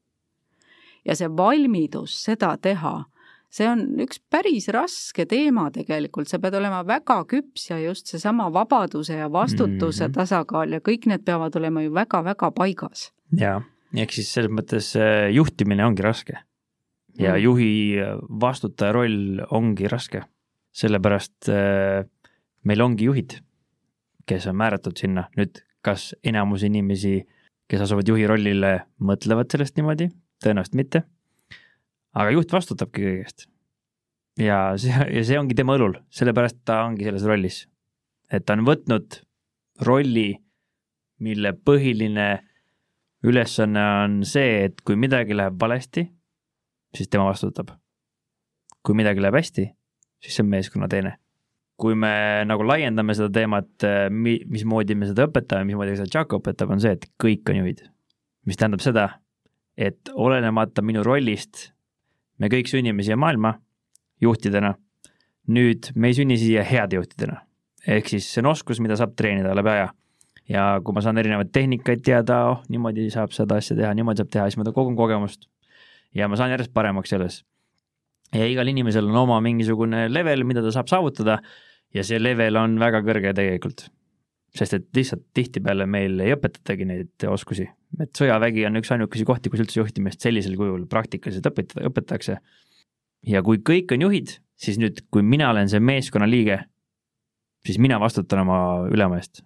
ja see valmidus seda teha see on üks päris raske teema tegelikult, sa pead olema väga küps ja just seesama vabaduse ja vastutuse mm. -hmm. tasakaal ja kõik need peavad olema ju väga-väga paigas. jaa, ehk siis selles mõttes äh, juhtimine ongi raske. ja Mm. juhi vastutaja roll ongi raske, sellepärast äh, meil ongi juhid, kes on määratud sinna, nüüd kas enamus inimesi, kes asuvad juhi rollile, mõtlevad sellest niimoodi, tõenäoliselt mitte. Aga juht vastutabki kõige eest. ja see, ja see ongi tema õlul, sellepärast ta ongi selles rollis. et ta on võtnud rolli, mille põhiline ülesanne on see, et kui midagi läheb valesti, siis tema vastutab. kui midagi läheb hästi, siis see on meeskonna teene. kui me nagu laiendame seda teemat, mi-, mismoodi me seda õpetame, mismoodi seda Jaak õpetab, on see, et kõik on juhid. mis tähendab seda, et olenemata minu rollist, me kõik sünnime siia maailma juhtidena. nüüd me ei sünni siia heade juhtidena. ehk siis see on oskus, mida saab treenida läbi aja ja kui ma saan erinevaid tehnikaid teada, oh niimoodi saab seda asja teha, niimoodi saab teha, siis ma kogun kogemust. ja ma saan järjest paremaks selles. ja igal inimesel on oma mingisugune level, mida ta saab saavutada ja see level on väga kõrge tegelikult. Sest et lihtsalt tihtipeale meil ei õpetatagi neid oskusi, et sõjavägi on üks ainukesi kohti, kus üldse juhtimist sellisel kujul praktikaliselt õpetada, õpetatakse. ja kui kõik on juhid, siis nüüd, kui mina olen see meeskonna liige, siis mina vastutan oma ülema eest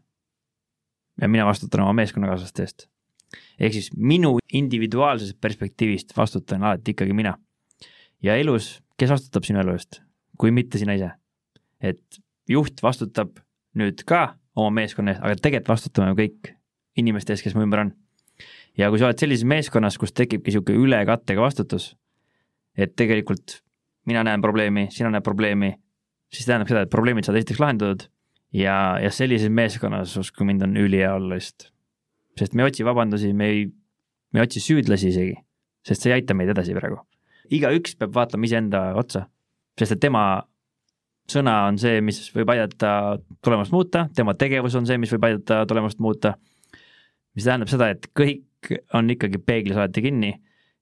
ja mina vastutan oma meeskonnakaaslaste eest. ehk siis minu individuaalsest perspektiivist vastutan alati ikkagi mina. ja elus, kes vastutab sinu elu eest, kui mitte sina ise? et juht vastutab nüüd ka oma meeskonna eest, aga tegelikult vastutame kõik inimeste ees, kes mu ümber on. ja kui sa oled sellises meeskonnas, kus tekibki niisugune ülekattega vastutus, et tegelikult mina näen probleemi, sina näed probleemi, siis tähendab seda, et probleemid saavad esiteks lahendatud ja, ja sellises meeskonnas, uskuge mind, on ülihea olla lihtsalt. sest me ei otsi vabandusi, me ei, me ei otsi süüdlasi isegi, sest see ei aita meid edasi praegu. igaüks peab vaatama iseenda otsa, sest et tema sõna on see, mis võib aidata tulemust muuta, tema tegevus on see, mis võib aidata tulemust muuta. mis tähendab seda, et kõik on ikkagi peeglis alati kinni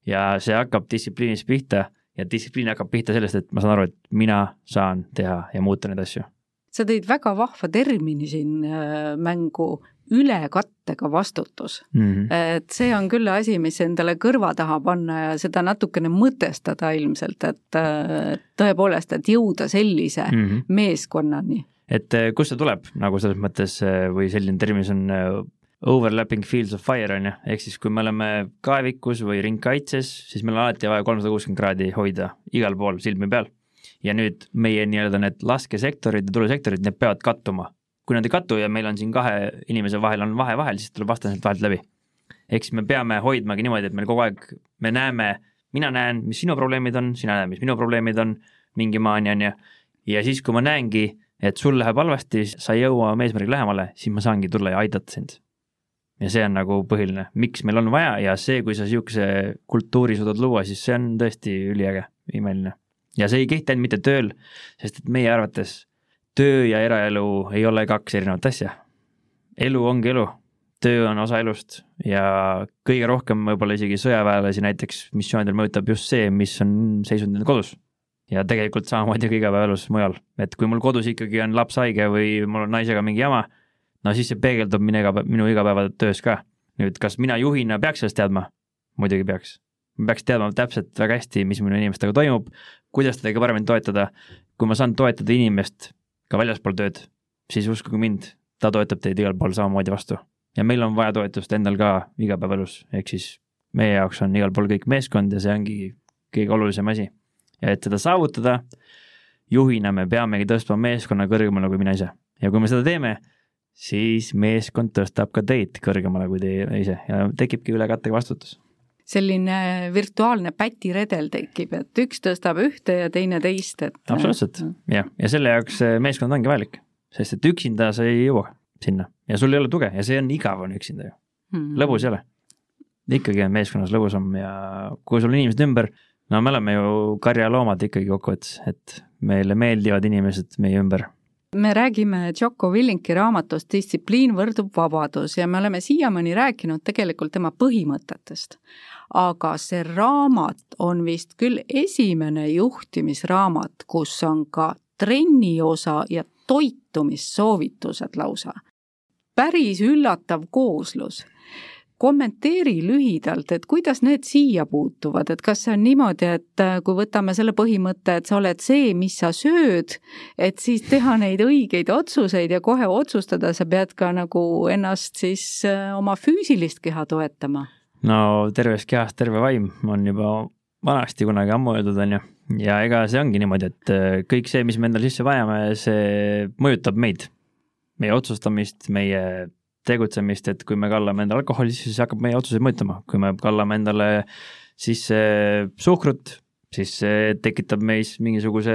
ja see hakkab distsipliinist pihta ja distsipliin hakkab pihta sellest, et ma saan aru, et mina saan teha ja muuta neid asju. sa tõid väga vahva termini siin äh, mängu, ülekattega vastutus mm. -hmm. et see on küll asi, mis endale kõrva taha panna ja seda natukene mõtestada ilmselt, et tõepoolest, et jõuda sellise mm -hmm. meeskonnani. et äh, kust see tuleb nagu selles mõttes äh, või selline termin on overlapping fields of fire on ju, ehk siis kui me oleme kaevikus või ringkaitses, siis meil on alati vaja kolmsada kuuskümmend kraadi hoida igal pool silmi peal. ja nüüd meie nii-öelda need laskesektorid ja tulesektorid, need peavad kattuma. Kui nad ei kattu ja meil on siin kahe inimese vahel on vahe vahel, siis tuleb vastane sealt vahelt läbi. ehk siis me peame hoidmagi niimoodi, et meil kogu aeg, me näeme, mina näen, mis sinu probleemid on, sina näed, mis minu probleemid on, mingi maani on ju, ja siis, kui ma näengi, et sul läheb halvasti, sa ei jõua oma eesmärgile lähemale, siis ma saangi tulla ja aidata sind ja see on nagu põhiline, miks meil on vaja ja see, kui sa niisuguse kultuuri suudad luua, siis see on tõesti üliäge, imeline. ja see ei kehti ainult mitte tööl, sest et meie arvates töö ja eraelu ei ole kaks erinevat asja. elu ongi elu, töö on osa elust ja kõige rohkem võib-olla isegi sõjaväelasi näiteks missioonidel mõjutab just see, mis on seisund nende kodus. ja tegelikult samamoodi ka igapäevaelus mujal, et kui mul kodus ikkagi on laps haige või mul on naisega mingi jama no siis see peegeldub minu igapäev, minu igapäevatöös ka. nüüd, kas mina juhina peaks sellest teadma? muidugi peaks. ma peaks teadma täpselt väga hästi, mis minu inimestega toimub, kuidas teda kõige paremini toetada. kui ma saan toetada inimest ka väljaspool tööd, siis uskuge mind, ta toetab teid igal pool samamoodi vastu. ja meil on vaja toetust endal ka igapäevaelus, ehk siis meie jaoks on igal pool kõik meeskond ja see ongi kõige olulisem asi. ja et seda saavutada, juhina me peamegi tõstma meeskonna kõrgemale kui mina ise. ja kui me seda teeme, siis meeskond tõstab ka teid kõrgemale kui teie ise ja tekibki ülekattega vastutus. Selline virtuaalne pätiredel tekib, et üks tõstab ühte ja teine teist, et. absoluutselt jah, ja selle jaoks meeskond ongi vajalik, sest et üksinda sa ei jõua sinna ja sul ei ole tuge ja see on igav on üksinda ju hmm., lõbus ei ole. ikkagi on meeskonnas lõbusam ja kui sul on inimesed ümber, no me oleme ju karjaloomad ikkagi kokkuvõttes, et meile meeldivad inimesed meie ümber me räägime Jocko Willinki raamatust Distsipliin võrdub vabadus ja me oleme siiamaani rääkinud tegelikult tema põhimõtetest. Aga see raamat on vist küll esimene juhtimisraamat, kus on ka trenni osa ja toitumissoovitused lausa. päris üllatav kooslus kommenteeri lühidalt, et kuidas need siia puutuvad, et kas see on niimoodi, et äh, kui võtame selle põhimõtte, et sa oled see, mis sa sööd, et siis teha neid õigeid otsuseid ja kohe otsustada, sa pead ka nagu ennast siis äh, oma füüsilist keha toetama? No tervest kehast terve vaim on juba vanasti kunagi ammu öeldud, on ju, ja ega see ongi niimoodi, et äh, kõik see, mis me endale sisse vajame, see mõjutab meid, meie otsustamist, meie tegutsemist, et kui me kallame endale alkoholi sisse, siis hakkab meie otsuseid mõjutama, kui me kallame endale sisse suhkrut, siis see tekitab meis mingisuguse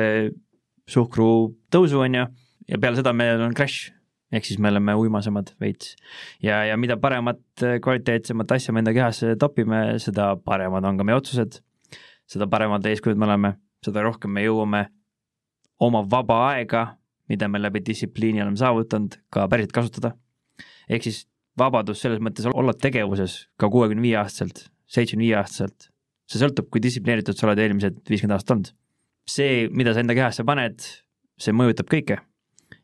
suhkru tõusu, on ju, ja peale seda meil on crash, ehk siis me oleme uimasemad veits. ja, ja mida paremat, kvaliteetsemat asja me enda kehasse topime, seda paremad on ka meie otsused, seda paremad eeskujud me oleme, seda rohkem me jõuame oma vaba aega, mida me läbi distsipliini oleme saavutanud, ka päriselt kasutada ehk siis vabadus selles mõttes olla tegevuses ka kuuekümne viie aastaselt, seitsmekümne viie aastaselt. see sõltub, kui distsiplineeritud sa oled eelmised viiskümmend aastat olnud. see, mida sa enda kehasse paned, see mõjutab kõike.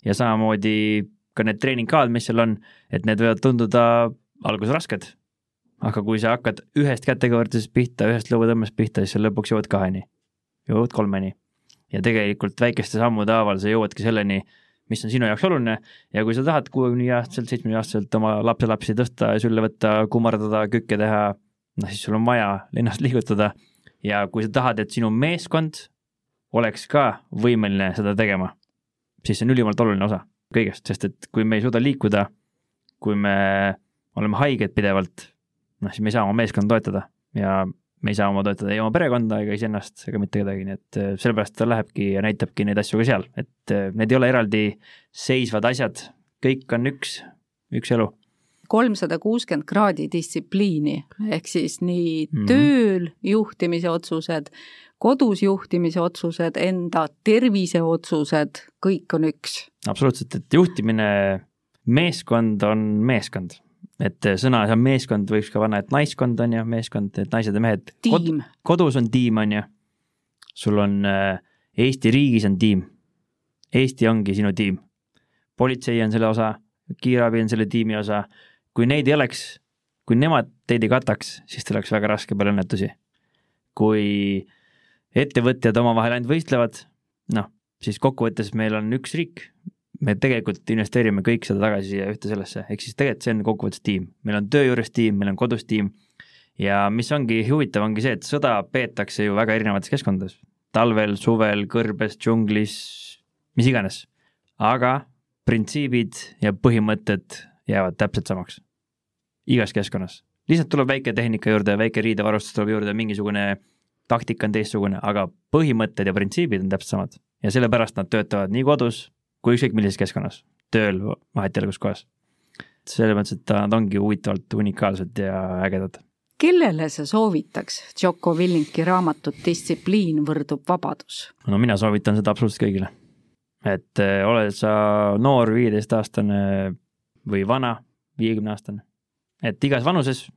ja samamoodi ka need treeningkavad, mis seal on, et need võivad tunduda alguses rasked. aga kui sa hakkad ühest kätekõvertusest pihta, ühest lõuatõmbest pihta, siis sa lõpuks jõuad kaheni, jõuad kolmeni. ja tegelikult väikeste sammude haaval sa jõuadki selleni, mis on sinu jaoks oluline ja kui sa tahad kuuekümne viie aastaselt, seitsmekümne aastaselt oma lapselapsi tõsta ja sülle võtta, kummardada, kükke teha, noh siis sul on vaja ennast liigutada ja kui sa tahad, et sinu meeskond oleks ka võimeline seda tegema, siis see on ülimalt oluline osa kõigest, sest et kui me ei suuda liikuda, kui me oleme haiged pidevalt, noh, siis me ei saa oma meeskonda toetada ja me ei saa oma toetada ei oma perekonda ega iseennast ega mitte kedagi, nii et äh, sellepärast ta lähebki ja näitabki neid asju ka seal, et äh, need ei ole eraldiseisvad asjad, kõik on üks, üks elu kolmsada kuuskümmend kraadi distsipliini, ehk siis nii mm -hmm. tööl juhtimise otsused, kodus juhtimise otsused, enda tervise otsused, kõik on üks. absoluutselt, et juhtimine, meeskond on meeskond et sõna see on meeskond, võiks ka panna, et naiskond on ju, meeskond, et naised ja mehed. tiim. kodus on tiim, on ju. sul on äh, Eesti riigis on tiim. Eesti ongi sinu tiim. politsei on selle osa, kiirabi on selle tiimi osa, kui neid ei oleks, kui nemad teid ei kataks, siis teil oleks väga raske peale õnnetusi. kui ettevõtjad omavahel ainult võistlevad, noh, siis kokkuvõttes meil on üks riik, me tegelikult investeerime kõik seda tagasi siia ühte sellesse, ehk siis tegelikult see on kokkuvõttes tiim, meil on töö juures tiim, meil on kodus tiim. Ja mis ongi huvitav, ongi see, et sõda peetakse ju väga erinevates keskkondades, talvel, suvel, kõrbes, džunglis, mis iganes, aga printsiibid ja põhimõtted jäävad täpselt samaks. igas keskkonnas, lihtsalt tuleb väike tehnika juurde, väike riidevarustus tuleb juurde, mingisugune taktika on teistsugune, aga põhimõtted ja printsiibid on täpselt samad ja sellepärast nad töötavad nii kodus kui ükskõik millises keskkonnas, tööl, vahet ei ole, kus kohas. selles mõttes, et nad ongi huvitavalt unikaalsed ja ägedad. kellele sa soovitaks Jocko Willinki raamatut Distsipliin võrdub vabadus? no mina soovitan seda absoluutselt kõigile. et äh, oled sa noor viieteistaastane või vana, viiekümneaastane. et igas vanuses,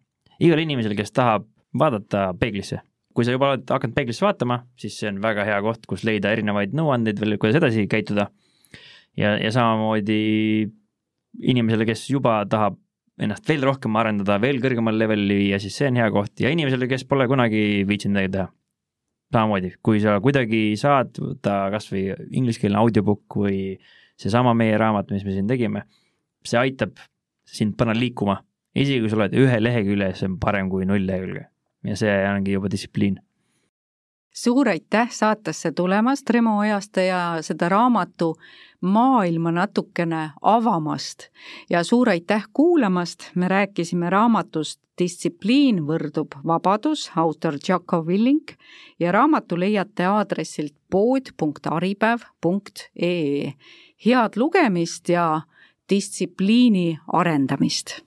igal inimesel, kes tahab vaadata peeglisse, kui sa juba oled hakanud peeglisse vaatama, siis see on väga hea koht, kus leida erinevaid nõuandeid veel, kuidas edasi käituda. ja, ja samamoodi inimesele, kes juba tahab ennast veel rohkem arendada, veel kõrgemal levelile viia, siis see on hea koht ja inimesele, kes pole kunagi viitsinud midagi teha. samamoodi, kui sa kuidagi saad võtta kasvõi ingliskeelne audiobook või seesama meie raamat, mis me siin tegime see aitab sind panna liikuma, isegi kui sa oled ühe lehekülje, see on parem kui null lehekülge. Ja see ongi juba distsipliin. suur aitäh saatesse tulemast, Remo Ojaste ja seda raamatu maailma natukene avamast. Ja suur aitäh kuulamast, me rääkisime raamatust Distsipliin võrdub vabadus, autor Jaco Willing ja raamatu leiate aadressilt pood.aripäev.ee. head lugemist ja distsipliini arendamist